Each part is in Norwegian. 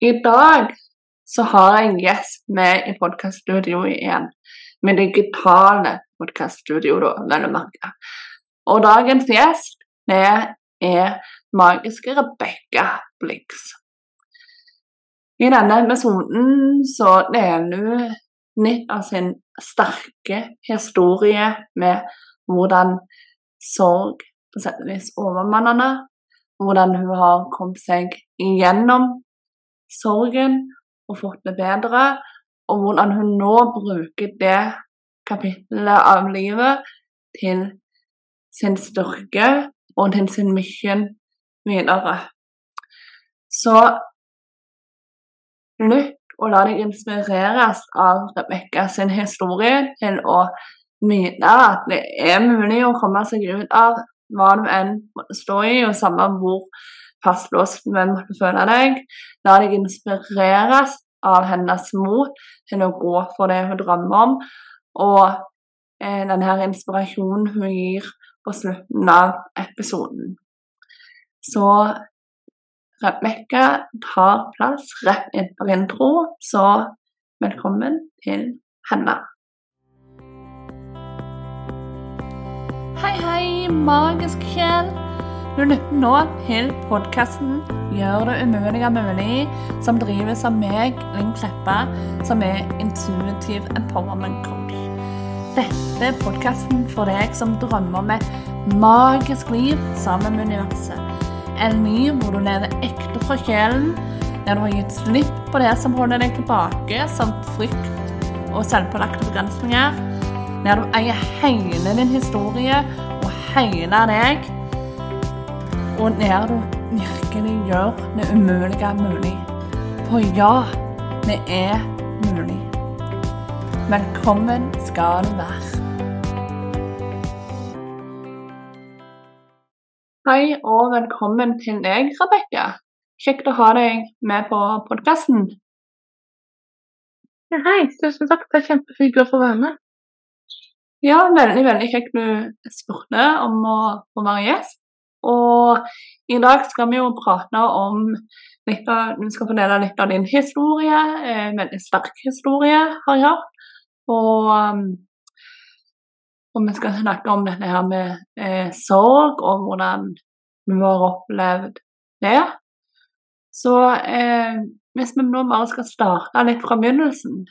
I dag så har jeg en gjest med i podkaststudio igjen. Med digitale podkaststudio, da, vel å merke. Og dagens gjest, det er magiske Rebekka Blix. I denne episoden så deler hun litt av sin sterke historie med hvordan sorg på sett og vis overmanner. Hvordan hun har kommet seg igjennom sorgen og fått det bedre, og hvordan hun nå bruker det kapitlet av livet til sin styrke og til sin mission videre. Så lytt og la deg inspireres av Rebekka sin historie til å vite at det er mulig å komme seg ut av hva du enn måtte stå i, og samme hvor fastlåst med måtte føle deg. La deg inspireres av hennes mot til å gå for det hun drømmer om, og eh, denne inspirasjonen hun gir på slutten av episoden. Så Rebekka tar plass rett innenfor intro, så velkommen til henne. Hei, hei, magisk sjel. Du lytter nå til podkasten 'Gjør det umulige mulig', som drives av meg, Linn Kleppa, som er intuitiv empowerment coach. Dette er podkasten for deg som drømmer om et magisk liv sammen med universet. En ny hvor du lever ekte fra sjelen, der du har gitt slipp på det som holder deg tilbake, som frykt og selvpålagte begrensninger. Der du eier hele din historie og hele deg og der du virkelig gjør det umulige mulig. For ja, det er mulig. Velkommen skal du være. Hei og velkommen til deg, Rebekka. Kjekt å ha deg med på podkasten. Ja, hei, tusen takk. Det er kjempehyggelig å få være med. Ja, veldig, veldig kjekt du spurte om å få være gjest. Og i dag skal vi jo prate om litt av, Vi skal fordele litt av din historie. en veldig sterk historie, har jeg hørt. Og, um, og vi skal snakke om dette her med eh, sorg, og hvordan du har opplevd det. Så eh, hvis vi nå bare skal starte litt fra begynnelsen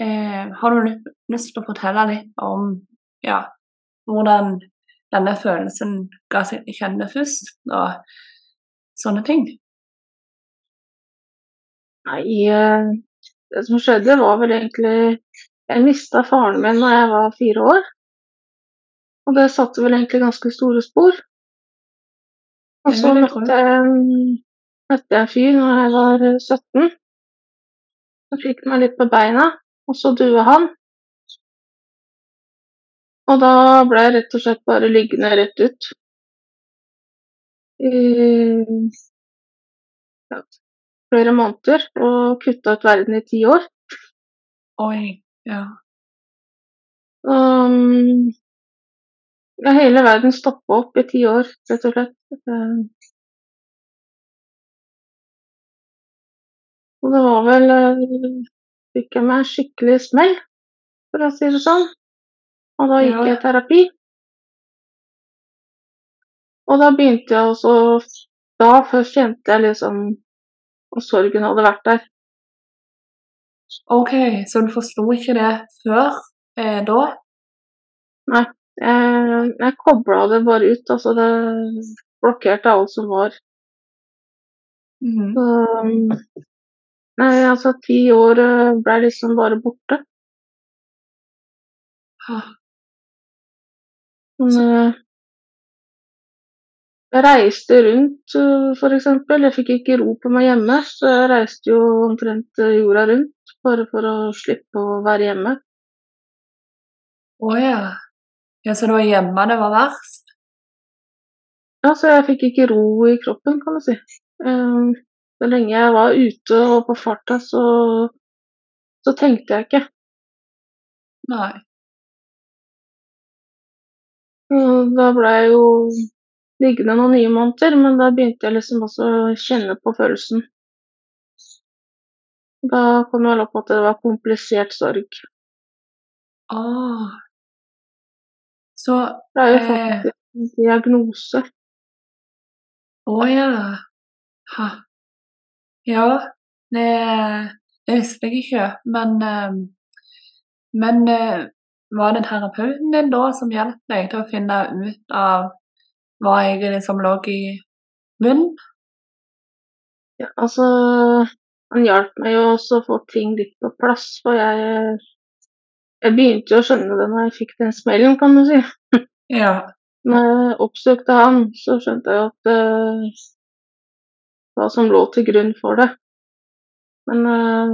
eh, Har du lyst til å fortelle litt om ja, hvordan denne følelsen ga seg til kjenne først, og sånne ting? Nei, eh, det som skjedde var vel egentlig Jeg mista faren min da jeg var fire år. Og det satte vel egentlig ganske store spor. Og så møtte jeg, møtte jeg en fyr når jeg var 17. Han fikk meg litt på beina, og så døde han. Og da ble jeg rett og slett bare liggende rett ut. I ja, flere måneder og kutta ut verden i ti år. Oi, ja. Um, ja, hele verden stoppa opp i ti år, rett og slett. Og det var vel Fikk jeg meg en skikkelig smell, for å si det sånn. Og da gikk jeg i terapi. Og da begynte jeg også Da først kjente jeg liksom at sorgen hadde vært der. OK, så du forsto ikke det før eh, da? Nei. Jeg, jeg kobla det bare ut. Altså, det blokkerte alt som var. Mm. Så, nei, altså, ti år eh, ble liksom bare borte. Ah. Men jeg reiste rundt, f.eks. Jeg fikk ikke ro på meg hjemme, så jeg reiste jo omtrent jorda rundt bare for å slippe å være hjemme. Å oh, ja. ja. Så det var hjemme det var verst? Ja, så jeg fikk ikke ro i kroppen, kan du si. Så lenge jeg var ute og på farta, så, så tenkte jeg ikke. Nei. Da ble jeg jo liggende noen nye måneder, men da begynte jeg liksom også å kjenne på følelsen. Da kom jeg vel opp at det var komplisert sorg. Åh. Så Det er jo Eh. faktisk en diagnose. Å ja. Ha. Ja, det, det visste jeg ikke, men eh, Men eh, var det terapeuten din da som hjalp deg til å finne ut av hva egentlig som lå i munnen? Ja, altså Han hjalp meg jo også å få ting litt på plass, for jeg Jeg begynte jo å skjønne det når jeg fikk den smellen, kan du si. Ja. Når jeg oppsøkte han, så skjønte jeg at uh, hva som lå til grunn for det. Men eh,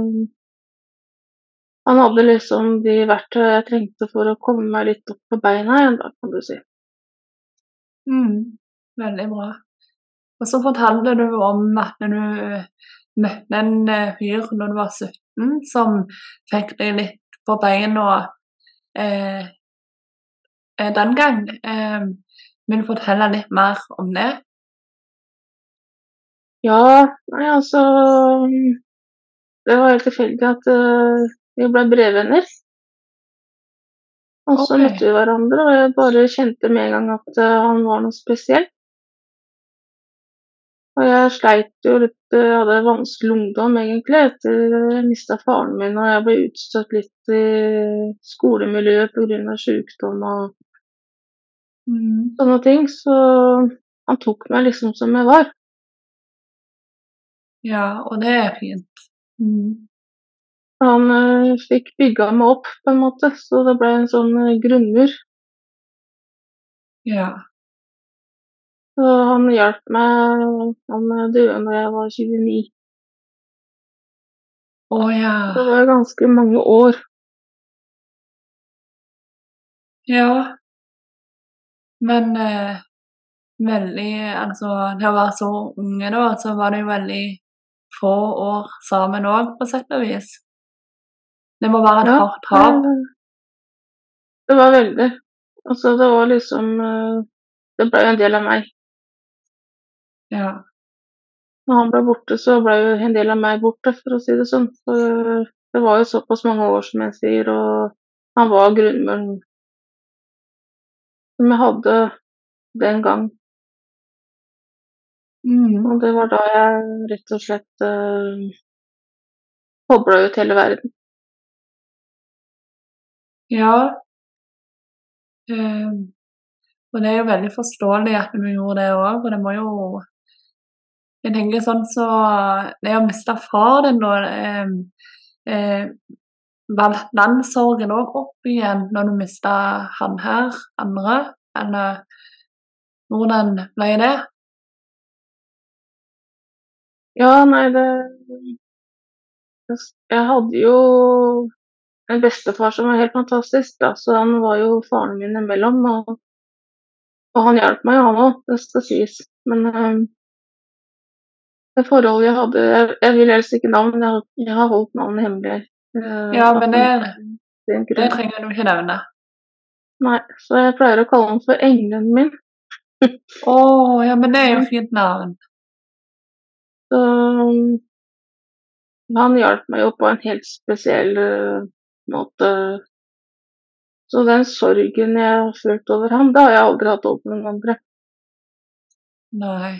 han hadde liksom de verktøyene jeg trengte for å komme meg litt opp på beina igjen, da, kan du si. Mm, veldig bra. Og så fortalte du om at du møtte en eh, fyr når du var 17 som fikk deg litt på beina eh, eh, den gang. Eh, vil du fortelle litt mer om det? Ja, nei altså Det var helt tilfeldig at eh, vi ble brevvenner. Og så okay. møtte vi hverandre, og jeg bare kjente med en gang at eh, han var noe spesielt. Og jeg sleit jo litt, eh, jeg hadde en vanskelig ungdom egentlig, etter jeg mista faren min og jeg ble utstøtt litt i skolemiljøet pga. sykdom og Mm. sånne ting. Så han tok meg liksom som jeg var. Ja, og det er fint. Mm. Han eh, fikk bygga meg opp på en måte, så det ble en sånn eh, grunnmur. Ja. Så han hjalp meg. Han eh, døde når jeg var 29. Å ja. Det var ganske mange år. Ja. Men eh, veldig Altså, til å være så unge da, så var det jo veldig få år sammen òg, på sett og vis. Det må være et Ja, hardt tap. det, var veldig. Altså, det var liksom eh, Det ble jo en del av meg. Ja. Når han ble borte, så ble jo en del av meg borte, for å si det sånn. For det var jo såpass mange år, som jeg sier, og han var grunnmuren som jeg hadde den gang. Mm. Og det var da jeg rett og slett uh, kobla ut hele verden. Ja. Um, og det er jo veldig forståelig at vi gjorde det òg, og det må jo Jeg tenker sånn så Det å miste far din da um, um, Vant den sorgen òg opp igjen når du mista han her, andre? Eller hvordan ble det? Ja, nei, det Jeg hadde jo en bestefar som var helt fantastisk, da, så han var jo faren min imellom. Og, og han hjalp meg, han òg, det skal sies. Men eh, det forholdet jeg hadde Jeg, jeg vil helst ikke navn, jeg, jeg har holdt navnet hemmelig. eh, Ja, men det, det. det trenger du ikke nevne. Nei, så jeg pleier å kalle han for engelen min. Å, ja, men det er jo fint navn. Så um, han hjalp meg jo på en helt spesiell måte. Så den sorgen jeg har følt over ham, det har jeg aldri hatt over noen andre. Nei.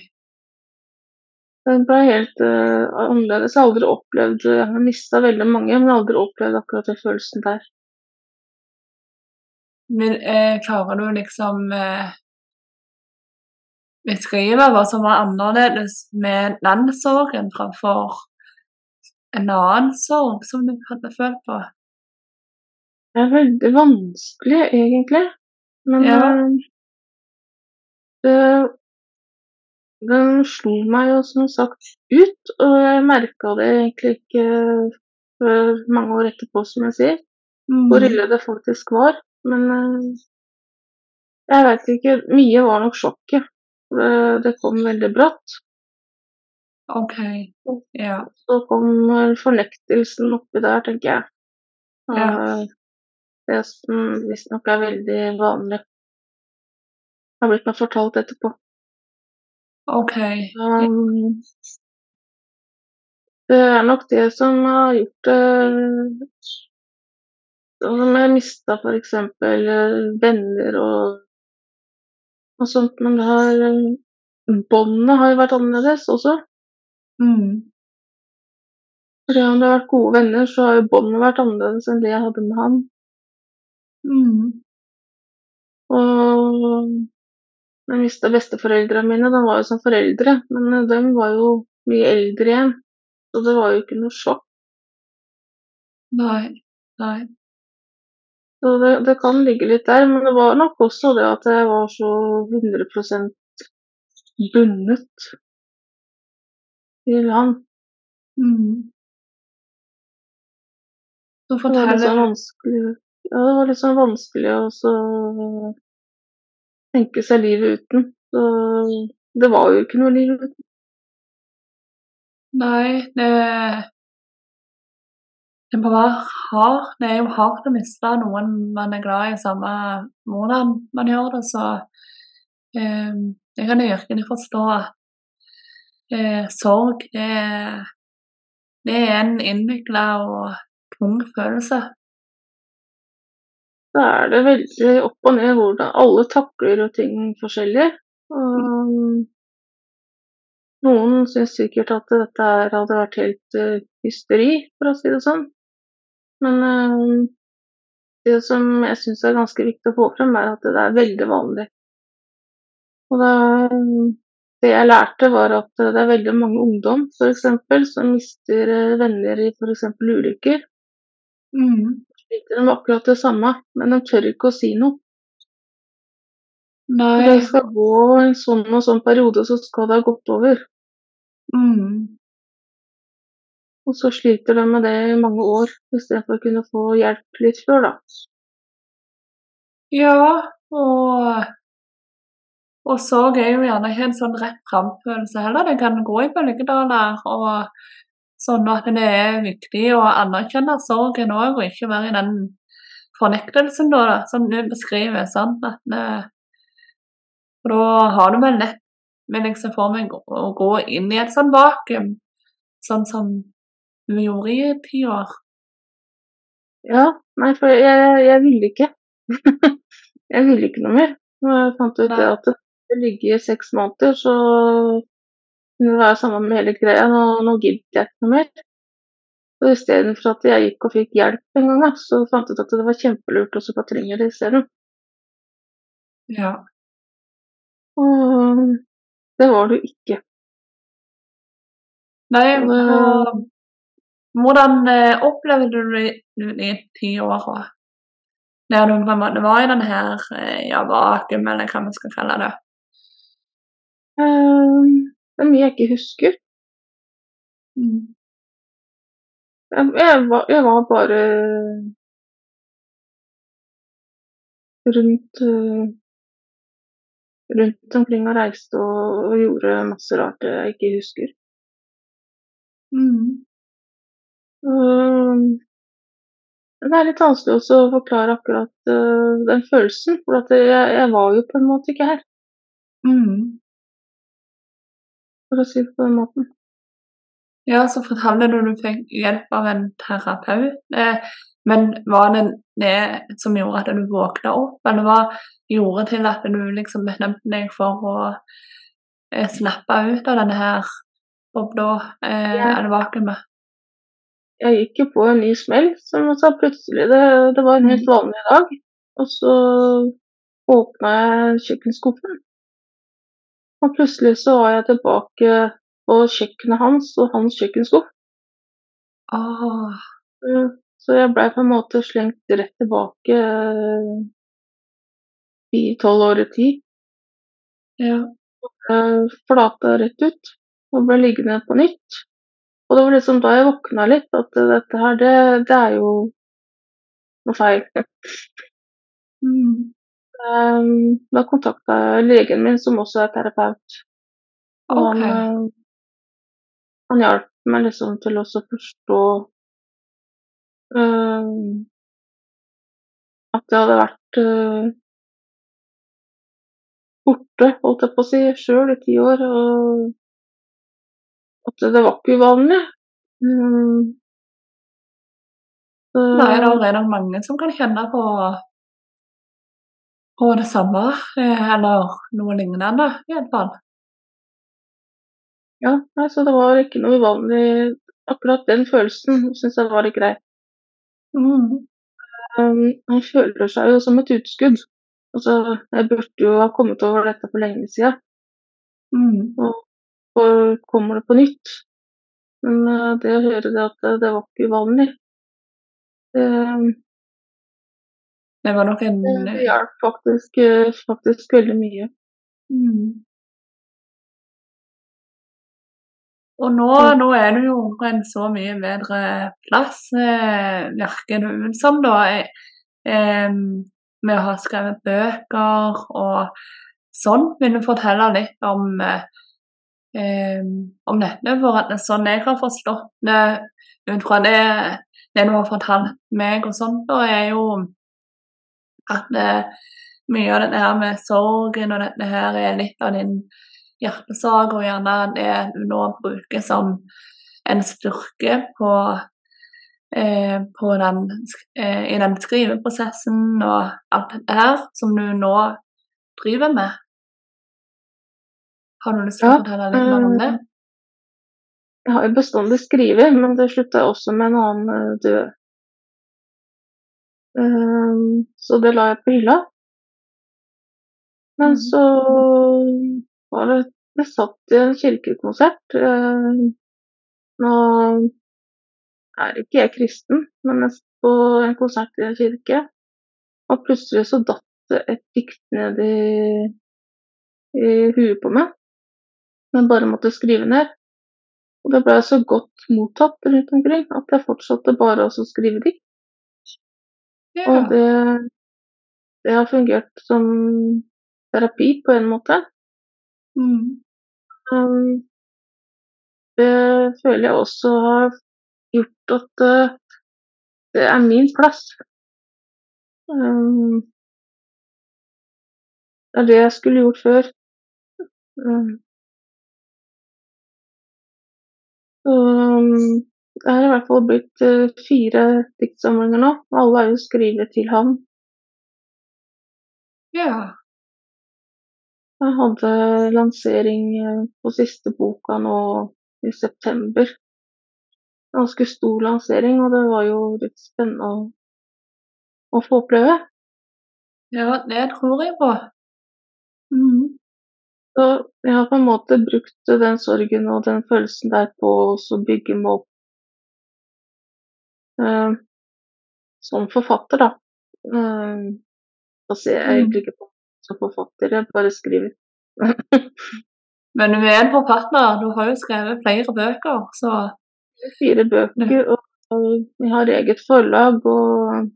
Den ble helt uh, annerledes. Jeg har aldri opplevd Jeg har mista veldig mange, men jeg har aldri opplevd akkurat den følelsen der. Men eh, klarer du liksom eh, beskrive hva som var annerledes med den sorgen framfor en annen sorg som du hadde følt på? Det er veldig vanskelig, egentlig. Men Ja. eh, det, den slo meg jo som sagt ut, og jeg merka det egentlig ikke før mange år etterpå, som jeg sier. hvor Mm. ille det faktisk var. Men eh, jeg vet ikke. Mye var nok sjokket. Det kom veldig brått. OK. Ja. Så kom fornektelsen oppi der, tenker jeg. Ja. Eh, Det som visstnok er veldig vanlig. Har blitt meg fortalt etterpå. OK. Um, Det er nok det som har gjort det Sånn som jeg mista f.eks. venner og, og sånt, men det har Båndene har jo vært annerledes også. Mm. Fordi om det har vært gode venner, så har jo båndene vært annerledes enn det jeg hadde med han. Mm. Og jeg mista besteforeldrene mine. De var jo som foreldre, men de var jo mye eldre igjen. Så det var jo ikke noe sjokk. Nei. Nei. Så det, det kan ligge litt der, men det var nok også det at jeg var så 100% bundet til han. Mm. Så Det var sånn vanskelig Ja, det var litt sånn vanskelig å tenke seg livet uten. Så det var jo ikke noe liv uten. Nei, det Det må være hardt. Det er jo hardt å miste noen man er glad i, samme hvordan man gjør det. Så eh, jeg kan virkelig forstå at eh, sorg det, det er en innvikla og tung følelse. Da er det veldig opp og ned hvordan alle takler jo ting forskjellig. Og noen syns sikkert at dette hadde vært helt uh, hysteri, for å si det sånn. Men eh, det som jeg syns er ganske viktig å få frem, er at det er veldig vanlig. Og da, det jeg lærte, var at det er veldig mange ungdom for eksempel, som mister eh, venner i f.eks. ulykker. Mm. Sliter med akkurat det samme, men de tør ikke å si noe. Nei. Det skal gå en sånn og sånn periode, så skal det ha gått over. Mm. Og så sliter de med det i mange år, istedenfor å kunne få hjelp litt før, da. Ja, og og sorg er jo gjerne ikke en sånn rett fram-følelse heller. Det kan gå i bølgedaler. og Sånn at det er viktig å anerkjenne sorgen òg, og ikke være i den fornektelsen, da, da, som du beskriver. sant? At det, for da har du vel lett, med se for meg, å gå inn i et sånt vakuum, sånn som du gjorde i ti år. Ja, nei, for jeg, jeg ville ikke. jeg ville ikke noe mer. Når jeg fant ut det Nei. at det ligger i seks måneder, så kunne det være sammen med hele greia. Nå, nå gidder jeg ikke noe mer. Og istedenfor at jeg gikk og fikk hjelp en gang, så fant jeg ut at det var kjempelurt også å trenger det isteden. Ja. Og det var jo ikke. Nei, og hvordan eh, opplevde du de ti åra? Der du på en måte var i den her eh, ja, vakuum, eller hva man skal kalle det. Eh, det er mye jeg ikke husker. Mm. Jeg, jeg, var, jeg var bare rundt eh, rundt omkring og reiste og, og gjorde masse rart jeg ikke husker. Mm. Det er litt vanskelig også å forklare akkurat eh, den følelsen, for jeg, jeg var jo på en måte ikke her, Mm. For å si det på den måten. Ja, så fortalte du du fikk hjelp av en terapeut. Eh, men var det det som gjorde at du våkna opp, eller hva gjorde til at du liksom bestemte deg for å eh, slappe ut av denne her bobla, eh, Ja. eller vakuumet? Jeg gikk jo på en ny smell, som jeg sa plutselig. Det, det var en helt vanlig dag. Og så åpna jeg kjøkkenskuffen. Og plutselig så var jeg tilbake på kjøkkenet hans og hans kjøkkenskuff. Eh, Så jeg blei på en måte slengt rett tilbake eh, i tolv år i tid. ja. Flata rett ut og ble liggende på nytt. Og det var liksom da jeg våkna litt, at dette her, det, det er jo noe feil. Mm. Da kontakta jeg legen min, som også er terapeut. Og okay. han, eh, han hjalp meg liksom til å forstå eh, at jeg hadde vært uh, borte, holdt jeg på å si, sjøl i ti år. Og at det var ikke uvanlig. Um, Så, Nei, det er nok mange som kan kjenne på, på det samme, eh, eller noe lignende, i hvert fall. ja, altså det var ikke noe uvanlig. Akkurat den følelsen syns jeg var litt grei. Mm. Um, han føler seg jo som et utskudd. Altså, jeg burde jo ha kommet over dette for lenge siden. Mm. Og kommer det på nytt. Men eh, det å høre det at det, det var ikke uvanlig, det, Det var nok en det hjalp faktisk, eh, faktisk veldig mye. mm. Og nå, nå er du jo på en så mye bedre plass, eh, virker det ut som, da. eh, eh, med å ha skrevet bøker og sånn. Vil du fortelle litt om, eh, eh, om dette? For at det sånn jeg har forstått det ut fra det, det du har fortalt meg og sånn, da er jo at det, mye av dette her med sorgen og dette her er litt av din hjertesak, og gjerne det du nå bruker som en styrke på, eh, på den, eh, i den skriveprosessen og alt dette her som du nå driver med. Har du lyst til å fortelle litt mer om det? eh, Jeg har jo bestandig skrevet, men det slutta også med en annen eh, død. Um, så det la jeg på hylla. Men Mhm. så var det Jeg satt i en kirkekonsert. eh, nå er ikke jeg kristen, men jeg satt på en konsert i en kirke. Og plutselig så datt det et dikt ned i, i huet på meg. Men bare måtte skrive ned. Og det ble så godt mottatt rundt omkring at jeg fortsatte bare å skrive dikt. Ja. Og det, det har fungert som terapi på en måte. Mm. Um, det føler jeg også har gjort at uh, det er min plass. Um, det er det jeg skulle gjort før. Um, um, det er i hvert fall blitt eh, fire diktsamlinger nå. Alle er jo skrevet til ham. ja. Jeg hadde lansering eh, på siste boka nå i september. Ganske stor lansering, og det var jo litt spennende å, å få oppleve. Ja, det tror jeg på. Mm. Så jeg har på en måte brukt den sorgen og den følelsen der på å bygge meg opp som forfatter, da. Eh, da ser jeg Mm. egentlig ikke på som forfatter, jeg bare skriver. Men du er en forfatter, du har jo skrevet flere bøker, så Fire bøker, og, og vi har eget forlag, og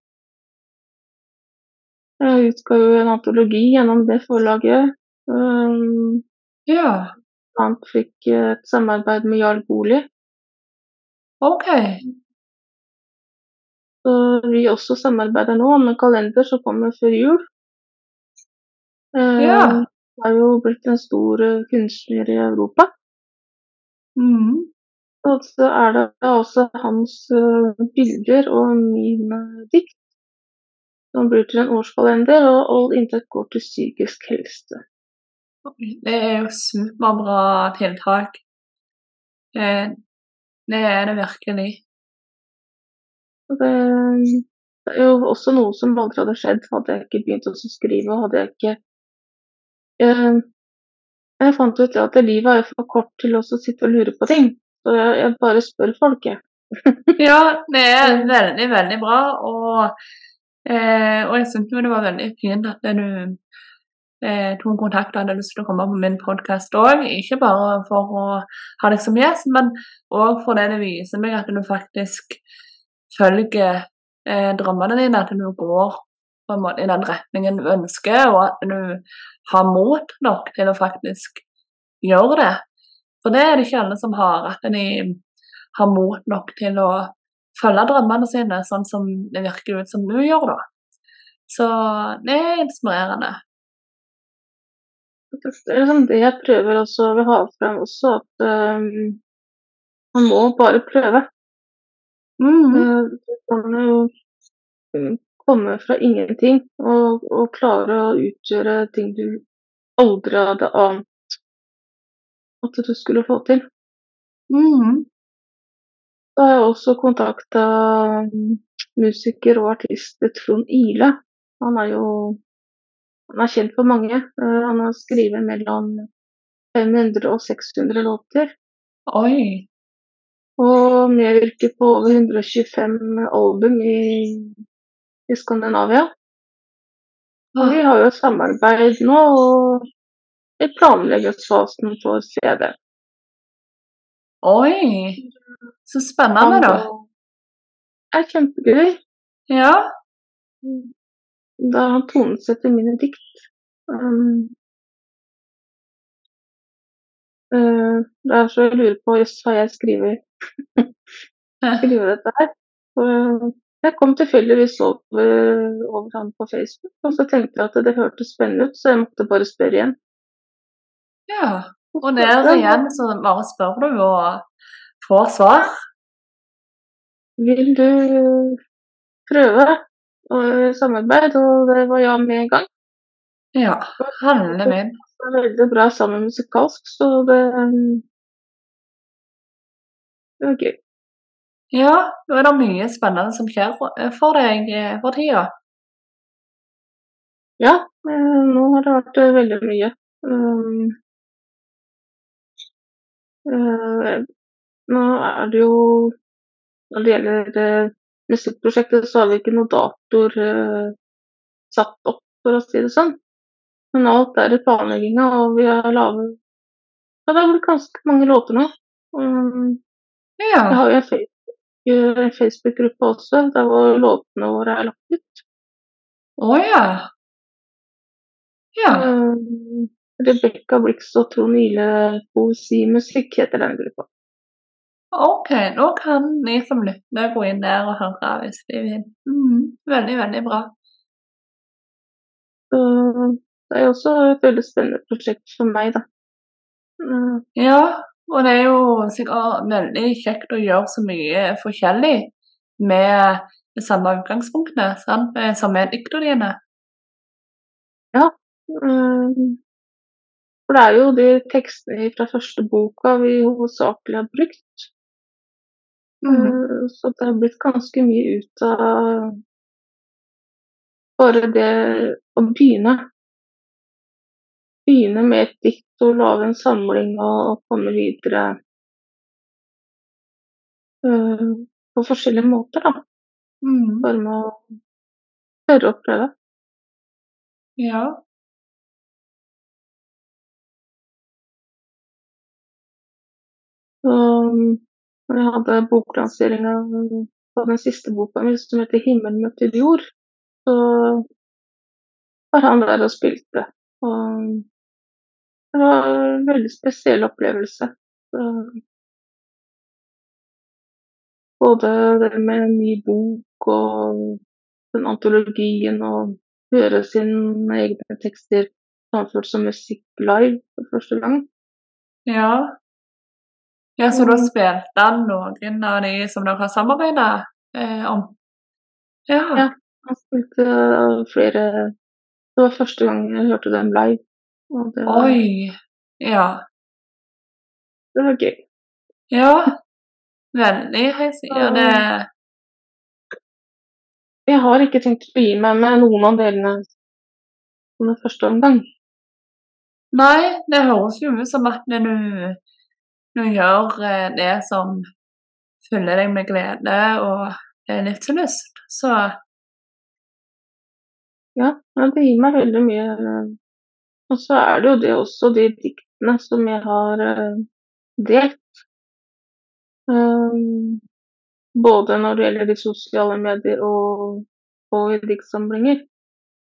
jeg utga jo en antologi gjennom det forlaget. Um, ja. Han fikk et samarbeid med Jarl Bolig, OK. Så vi også samarbeider nå om en kalender som kommer før jul. Eh, Ja. Det er jo blitt en stor eh, kunstner i Europa. Mm. Og så er det også hans eh, bilder og mine dikt som blir til en årskalender, og all inntekt går til psykisk helse. Det er jo superbra tiltak. Det, det er det virkelig. Og det, det er jo også noe som aldri hadde skjedd hadde jeg ikke begynt å skrive. Hadde jeg ikke Jeg, Jeg fant ut at livet er for kort til å sitte og lure på ting. Så jeg, jeg bare spør folk, jeg. Ja, det er veldig, veldig bra. Og, eh, og jeg syns det var veldig fint at du eh, tok kontakt og hadde lyst til å komme på min podkast òg. Ikke bare for å ha deg som gjest, men òg fordi det viser meg at du faktisk følger eh, drømmene dine. At du går på en måte i den retningen du ønsker, og at du har mot nok til å faktisk gjøre det. For det er det ikke alle som har. At de har mot nok til å følge drømmene sine, sånn som det virker ut som du gjør, da. Så det er inspirerende. Det det jeg prøver også å ha frem også, at um, man må bare prøve. Mm. Du kan jo mm, komme fra ingenting og, og klare å utgjøre ting du aldri hadde ant at du skulle få til. Mm. Så har jeg også kontakta musiker og artist Trond Ile. Han er jo han er kjent for mange. Eh, Han har skrevet mellom 500 og 600 låter. Oi. Og medvirker på over 125 album i, i Skandinavia. Og vi har jo samarbeid nå, og i planleggingsfasen for CD. Oi. Så spennende, da. Det er kjempegøy. Ja. Da han tonesetter mine dikt. Um, eh, er så jeg lurer på jøss, har jeg skrevet skrevet dette her? Og jeg kom tilfeldigvis over, over han på Facebook, og så tenkte jeg at det hørtes spennende ut, så jeg måtte bare spørre igjen. ja. Og der igjen så bare spør du og får svar. Vil du prøve samarbeid? Og det var ja med en gang. Ja. Handler min. Det er veldig bra sammen musikalsk, så det, um, det var gøy. Ja, nå er det mye spennende som skjer for deg eh, for tida. Ja, eh, nå har det vært eh, veldig mye. Um, eh, nå er det jo Når det gjelder eh, musikkprosjektet, så har vi ikke noen datoer eh, satt opp, for å si det sånn. Men alt er i planlegginga, og vi har laget Ja, det har blitt ganske mange låter nå. Um, jeg har jo en Facebook- en Facebook-gruppe også, der hvor låtene våre er lagt ut. Å ja. Ja. Um, Rebekka Blix og Trond Ile Poesimusikk heter den gruppa. OK, nå kan de som lytter gå inn der og høre hvis de vil. Mm, veldig, veldig bra. Så det er jo også et veldig spennende prosjekt for meg, da. Mm. Ja, og det er jo sikkert veldig kjekt å gjøre så mye forskjellig med det samme utgangspunktet sant? eh, som er dikta dine. um, for det er jo de tekstene fra første boka vi hovedsakelig har brukt. Mm. Uh, så det har blitt ganske mye ut av bare det å begynne. Begynne med et dikt og lage en samling og, og komme videre uh, på forskjellige måter, da. Mm. Bare med å tørre å prøve. Ja. Um, når jeg hadde boklanseringa på den siste boka mi, som heter 'Himmel møter jord', så var han der og spilte. Og det var en veldig spesiell opplevelse. Både det med en ny bok og den antologien og høre sine egne tekster framført som musikk live for første gang. Ja. Ja, så da har spilte han noen av de som dere har samarbeida eh, om? Ja. Ja. Han spilte flere Det var første gang jeg hørte dem live. Var, Oi. Ja. det var gøy. Ja. Veldig heisig. Ja, det Jeg har ikke tenkt å gi meg med noen av delene som den første omgang. Nei, det høres jo ut som at du, du gjør eh, det som fyller deg med glede og eh, livslyst. Så Ja, det gir meg veldig mye. Eh, Og så er det jo det også, de diktene som jeg har eh, delt. Um, både når det gjelder de sosiale medier og, og i diktsamlinger.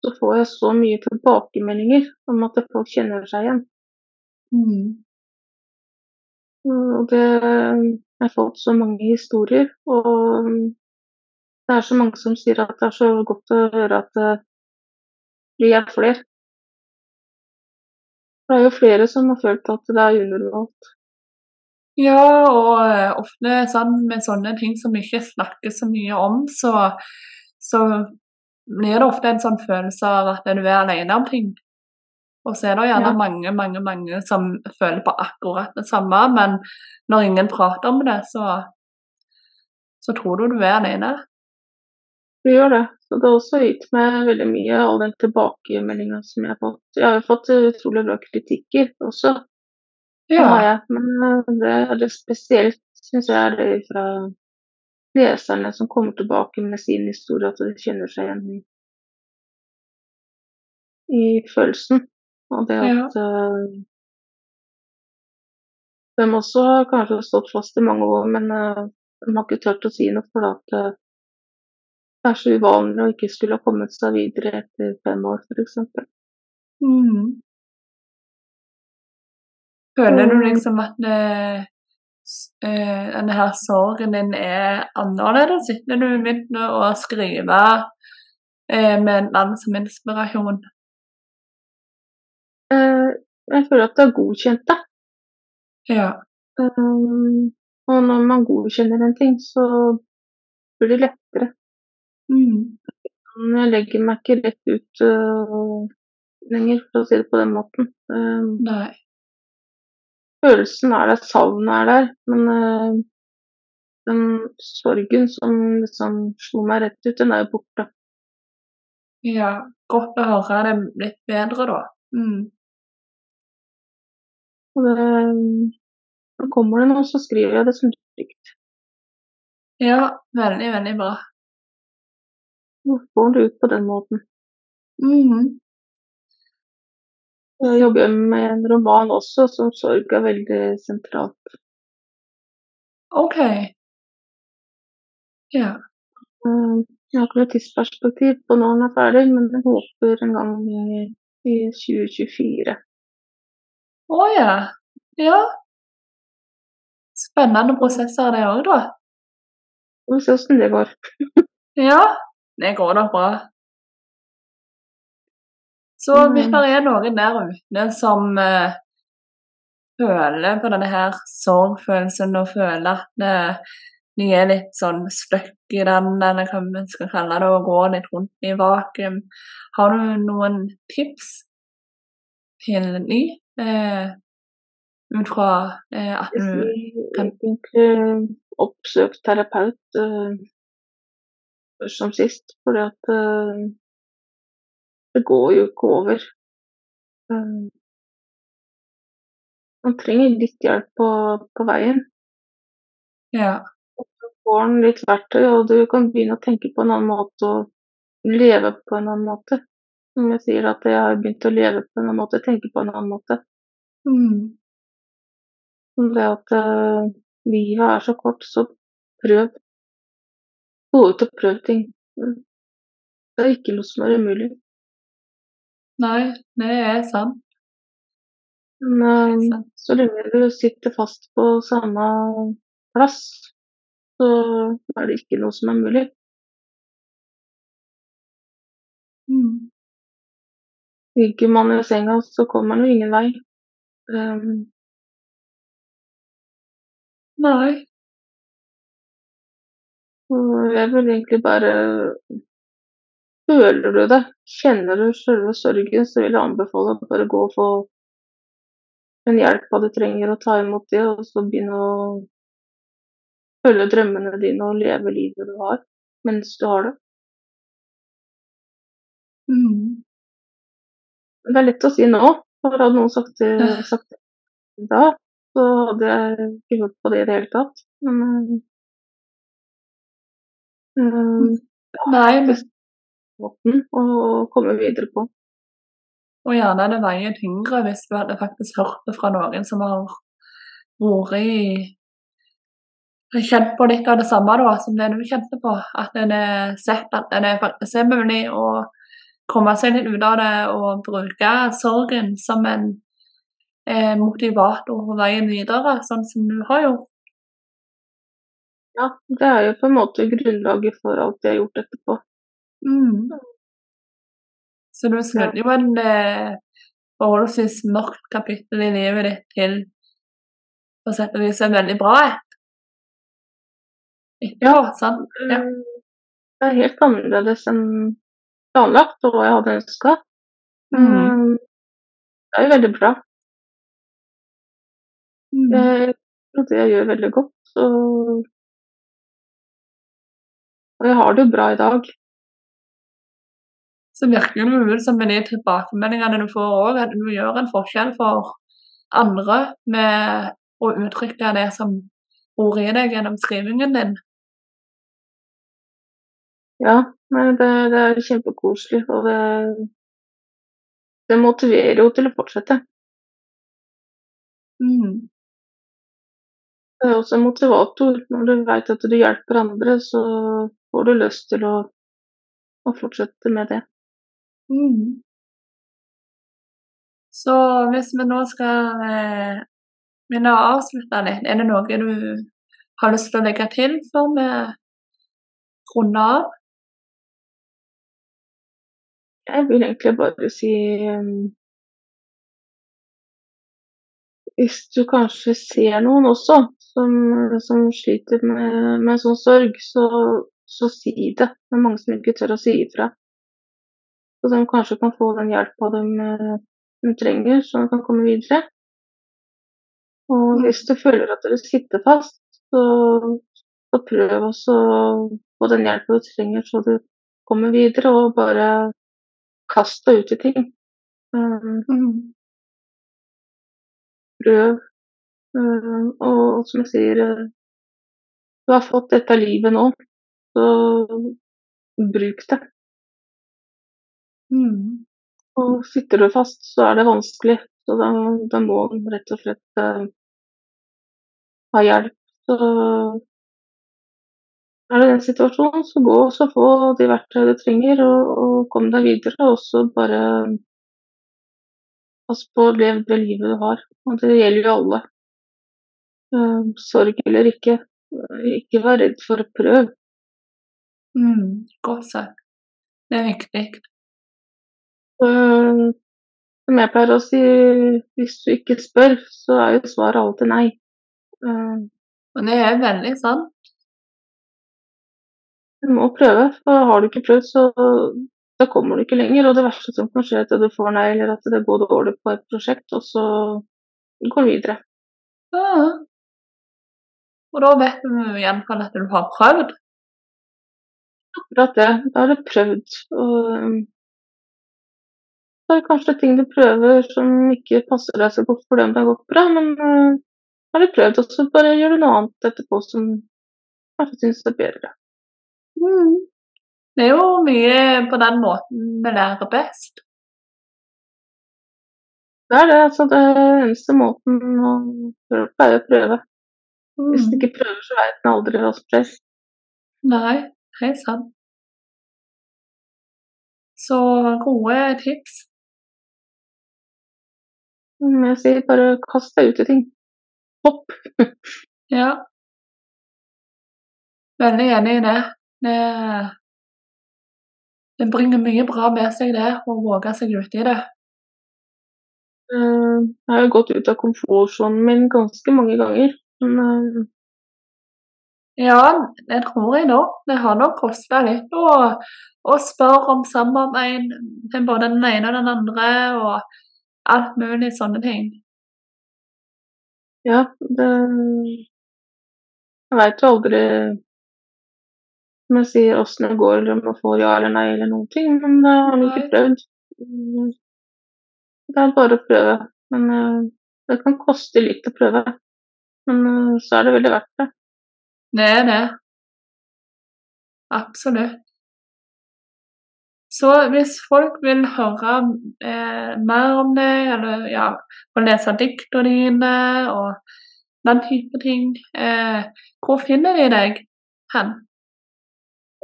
Så får jeg så mye tilbakemeldinger om at folk kjenner seg igjen. mm. Og det Jeg har fått så mange historier, og det er så mange som sier at det er så godt å høre at eh, vi er flere. Det er jo flere som har følt at det er unormalt Ja, og eh, ofte sånn med sånne ting som vi ikke snakker så mye om, så, så blir det ofte en sånn følelse av at du er alene om ting. Og så er det gjerne Ja. mange, mange, mange som føler på akkurat det samme, men når ingen prater om det, så, så tror du du er alene. Du gjør det. Så det har også gitt meg veldig mye, all den tilbakemeldinga som jeg har fått. Jeg har jo fått utrolig bra kritikker også, Ja. Ja. Men eh, det det spesielt, syns jeg, er det fra leserne som kommer tilbake med sin historie, at de kjenner seg igjen i, i følelsen. Og det ja, at eh, de også har kanskje stått fast i mange år, men eh, de har ikke turt å si noe for at er så uvanlig å ikke skulle ha kommet seg videre etter fem år, f.eks. mm. Føler du liksom at det, s- eh, denne her sorgen din er annerledes etter du begynte å skrive eh, med en mann som inspirasjon? Eh, jeg føler at det er godkjent det. Ja. Um, og når man godkjenner en ting, så blir det lettere. Mm. Jeg legger meg ikke rett ut uh, lenger, for å si det på den måten. Um, Nei. følelsen er der, savnet er der, men uh, den sorgen som liksom slo meg rett ut, den er jo borte. Ja, godt å høre det litt bedre, da. Mm. Og det, så kommer det noe, så skriver jeg det som trygt. Ja, veldig, veldig bra. Får det ut på den måten. Mhm. Jeg jobber med en roman også, som sorg er veldig sentralt. OK. Ja. Uh, Jeg har ikke noe tidsperspektiv på når den er ferdig, men jeg håper en gang i, i 2024. Å ja. Ja. Spennende prosesser det òg, da. Vi får se åssen det går. Ja, det går nok bra. Så hvis Mm. det er noen der ute som uh, føler på denne her sorgfølelsen og føler at uh, de er litt sånn stuck i den, eller hva vi skal kalle det, og går litt rundt i vakuum, har du noen tips til de? Uh, ut fra eh, at Hvis du kan- oppsøkt terapeut først som sist, fordi at eh, det går jo ikke over. Um, man trenger litt hjelp på, på veien. Ja. får den litt verktøy, og du kan begynne å tenke på en annen måte og leve på en annen måte. Som jeg sier at jeg har begynt å leve på en annen måte, tenke på en annen måte. Mm. Det at uh, livet er så kort, så prøv. Gå ut og prøv ting. Det er ikke noe som er umulig. Nei, det er sant. Men så lenge du sitter fast på samme plass, så er det ikke noe som er mulig. Mm. Ligger man i senga, så kommer man jo ingen vei. Um, Nei. Jeg vil egentlig bare Føler du det, kjenner du selve sorgen, så vil jeg anbefale å bare gå og få en hjelp hva du trenger, og ta imot det, og så begynne å følge drømmene dine og leve livet du har, mens du har det. Mm. Det er lett å si nå, for hadde noen sagt det, sagt det da, så hadde jeg ikke hørt på det i det hele tatt. Men øh, Nei, men måten å komme videre på. Og gjerne det veier tyngre hvis du hadde faktisk hørt det fra noen som har vært i Kjent på litt av det samme da, som det du kjente på. At en har sett at det faktisk er mulig å komme seg litt ut av det og bruke sorgen som en eh, motivator på veien videre, sånn som du har gjort. Ja, det er jo på en måte grunnlaget for alt jeg har gjort etterpå. Mm. Så du snudde jo en eh, forholdsvis mørkt kapittel i livet ditt til på sett og vis en veldig bra et. Ja. sant? Ja. Mm, Det er helt annerledes enn planlagt og hva jeg hadde ønska. Mm. Det er jo veldig bra. Mm. Jeg tror det jeg gjør veldig godt. Og, og jeg har det jo bra i dag. Så virker det jo som med de tilbakemeldingene du får òg, at du gjør en forskjell for andre med å uttrykke det som bor i deg gjennom skrivingen din. Ja, men det, det er kjempekoselig, og det, det motiverer jo til å fortsette. Mm. Det er også en motivator. Når du vet at du hjelper andre, så får du lyst til å, å fortsette med det. Mm. Så hvis vi nå skal eh, begynne å avslutte litt, er det noe du har lyst til å legge til før vi runder av? Jeg vil egentlig bare si um, Hvis du kanskje ser noen også som, som sliter med, med sånn sorg, så, så si det. Det er mange som ikke tør å si ifra. Så de kanskje kan få den hjelpa de, eh, de trenger, så de kan komme videre. Og hvis du føler at du sitter fast, så, så prøv også å få den hjelpa du trenger, så du kommer videre, og bare kast deg ut i ting. Um, Mm. prøv. Um, og som jeg sier, du har fått dette livet nå, så bruk det. Mm. Og sitter du fast, så er det vanskelig. Så da, da må du rett og slett uh, ha hjelp. Så er det den situasjonen, så gå og så få de verktøy du trenger, og, og kom deg videre. Og så bare pass på å leve det livet du har. Og det gjelder jo alle. Uh, sorg eller ikke, ikke vær redd for å prøve. Mm. Godt sagt. Det er viktig. Uh, som jeg pleier å si, hvis du ikke spør, så er jo svaret alltid nei. Uh, Og det er veldig sant. Du må prøve, for har du ikke prøvd, så da kommer du ikke lenger. Og det verste som kan skje, er at du får nei, eller at det går dårlig på et prosjekt, og så går du videre. Ja. Og da vet du igjen hvert fall at du har prøvd. Akkurat det. Da har du prøvd. Og um, så er det kanskje ting du prøver som ikke passer deg så godt for dem det har gått bra, men uh, har du prøvd, og så bare gjør du noe annet etterpå som kanskje synes er bedre. Mm. Det er jo mye på den måten vi lærer best. Det er det. altså Det eneste måten å prøve på, er å prøve. Hvis du Mm. ikke prøver, så vet en aldri hva som skjer. Nei, helt sant. Så gode tips. Jeg sier bare kast deg ut i ting. Hopp. Ja. Veldig enig i det. Det, det bringer mye bra med seg, det, å våge seg ut i det. Eh, Jeg har gått ut av komfortsonen min ganske mange ganger. Men eh, Ja, det tror jeg nok. Det har nok kosta litt å, å spørre om samarbeid med både den ene og den andre, og alt mulig sånne ting. ja, det Jeg veit jo aldri som jeg sier åssen det går, eller om jeg får ja eller nei eller noen ting. Men det har vi ikke prøvd. Det er bare å prøve. Men eh, det kan koste litt å prøve. Men eh, så er det veldig verdt det. Det er det. Absolutt. Så hvis folk vil høre eh, mer om det, eller ja, få lese diktene dine og den type ting, eh, hvor finner de deg hen?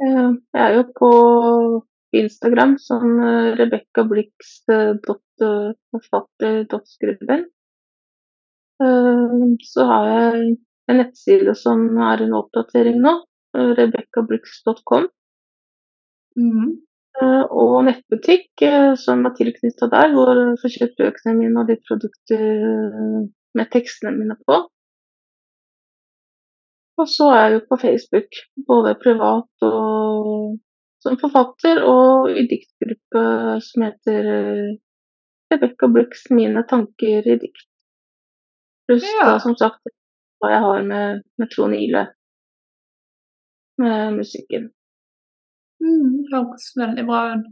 Eh, Jeg er jo på Instagram som eh, Rebekka Blix dot, forfatter dot skribent. Eh, Så har jeg en nettside som er en oppdatering nå, Rebekkabrooks.com. rebekkablix.com. Mhm. Eh, Og nettbutikk eh, som er tilknytta der, hvor jeg får kjøpt bøkene mine og de produkter eh, med tekstene mine på. Og så er jeg jo på Facebook, både privat og som forfatter, og i diktgruppe som heter eh, Rebekka Blix 'Mine tanker i dikt'. Pluss Ja. da som sagt hva jeg har med, med Trond Ile med musikken. Mm, høres veldig bra ut.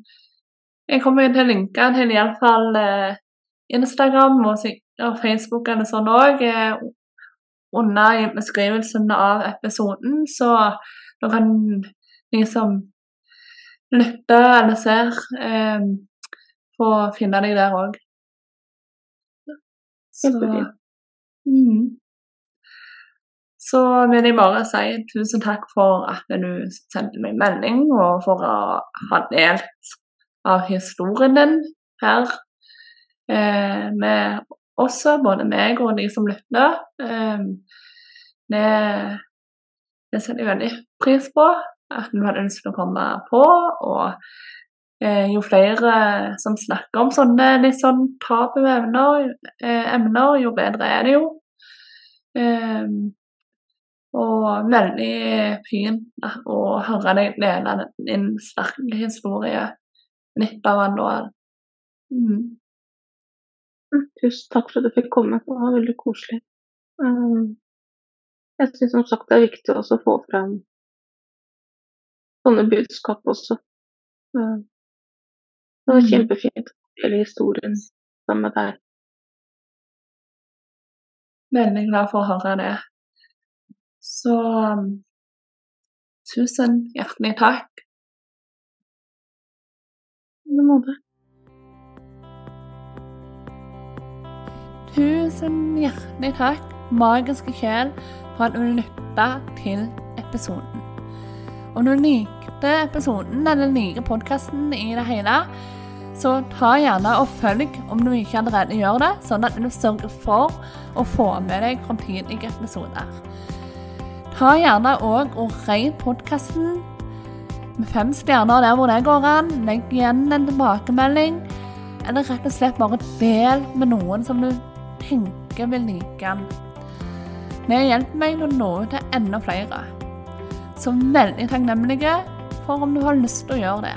Jeg kommer til å linke til iallfall eh, Instagram og og Facebook eller sånn òg eh, under beskrivelsen av episoden, så da kan de som lytter eller ser, eh, få finne deg der òg. Så mm. Så vil jeg bare si tusen takk for at du sendte meg melding, og for å ha delt av historien din her eh, med oss, både meg og de som lytter. Eh, det, det setter veldig pris på, at du hadde ønsket å komme på. Og eh, jo flere som snakker om sånne litt sånn tabu emner, eh, emner, jo bedre er det jo. Og veldig fint å høre deg dele din sterke historie litt av den da. Mm. Tusen takk for at du fikk komme. Det var veldig koselig. Um, jeg syns som sagt det er viktig å få fram sånne budskap også. Um, det var Mhm. kjempefint å dele historien sammen med deg. Veldig glad for å høre det. Så um, tusen hjertelig takk. I like. Tusen hjertelig takk, magiske sjel, for at du lytta til episoden. Om du likte episoden eller liker podkasten i det hele, så ta gjerne og følg om du ikke allerede gjør det, sånn at du sørger for å få med deg framtidige episoder. Ta gjerne òg og rate podkasten med fem stjerner der hvor det går an. Legg igjen en tilbakemelding, eller rett og slett bare del med noen som du tenker vil like den. Det hjelper meg å nå ut til enda flere. Så veldig takknemlige for om du har lyst til å gjøre det.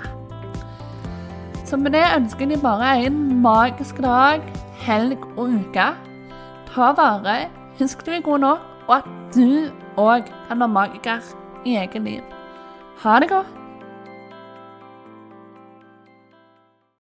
Så med det ønsker deg bare en magisk dag, helg og uke. Ta vare, husk du er god nok, og at du òg kan være magiker i eget liv. Ha det godt.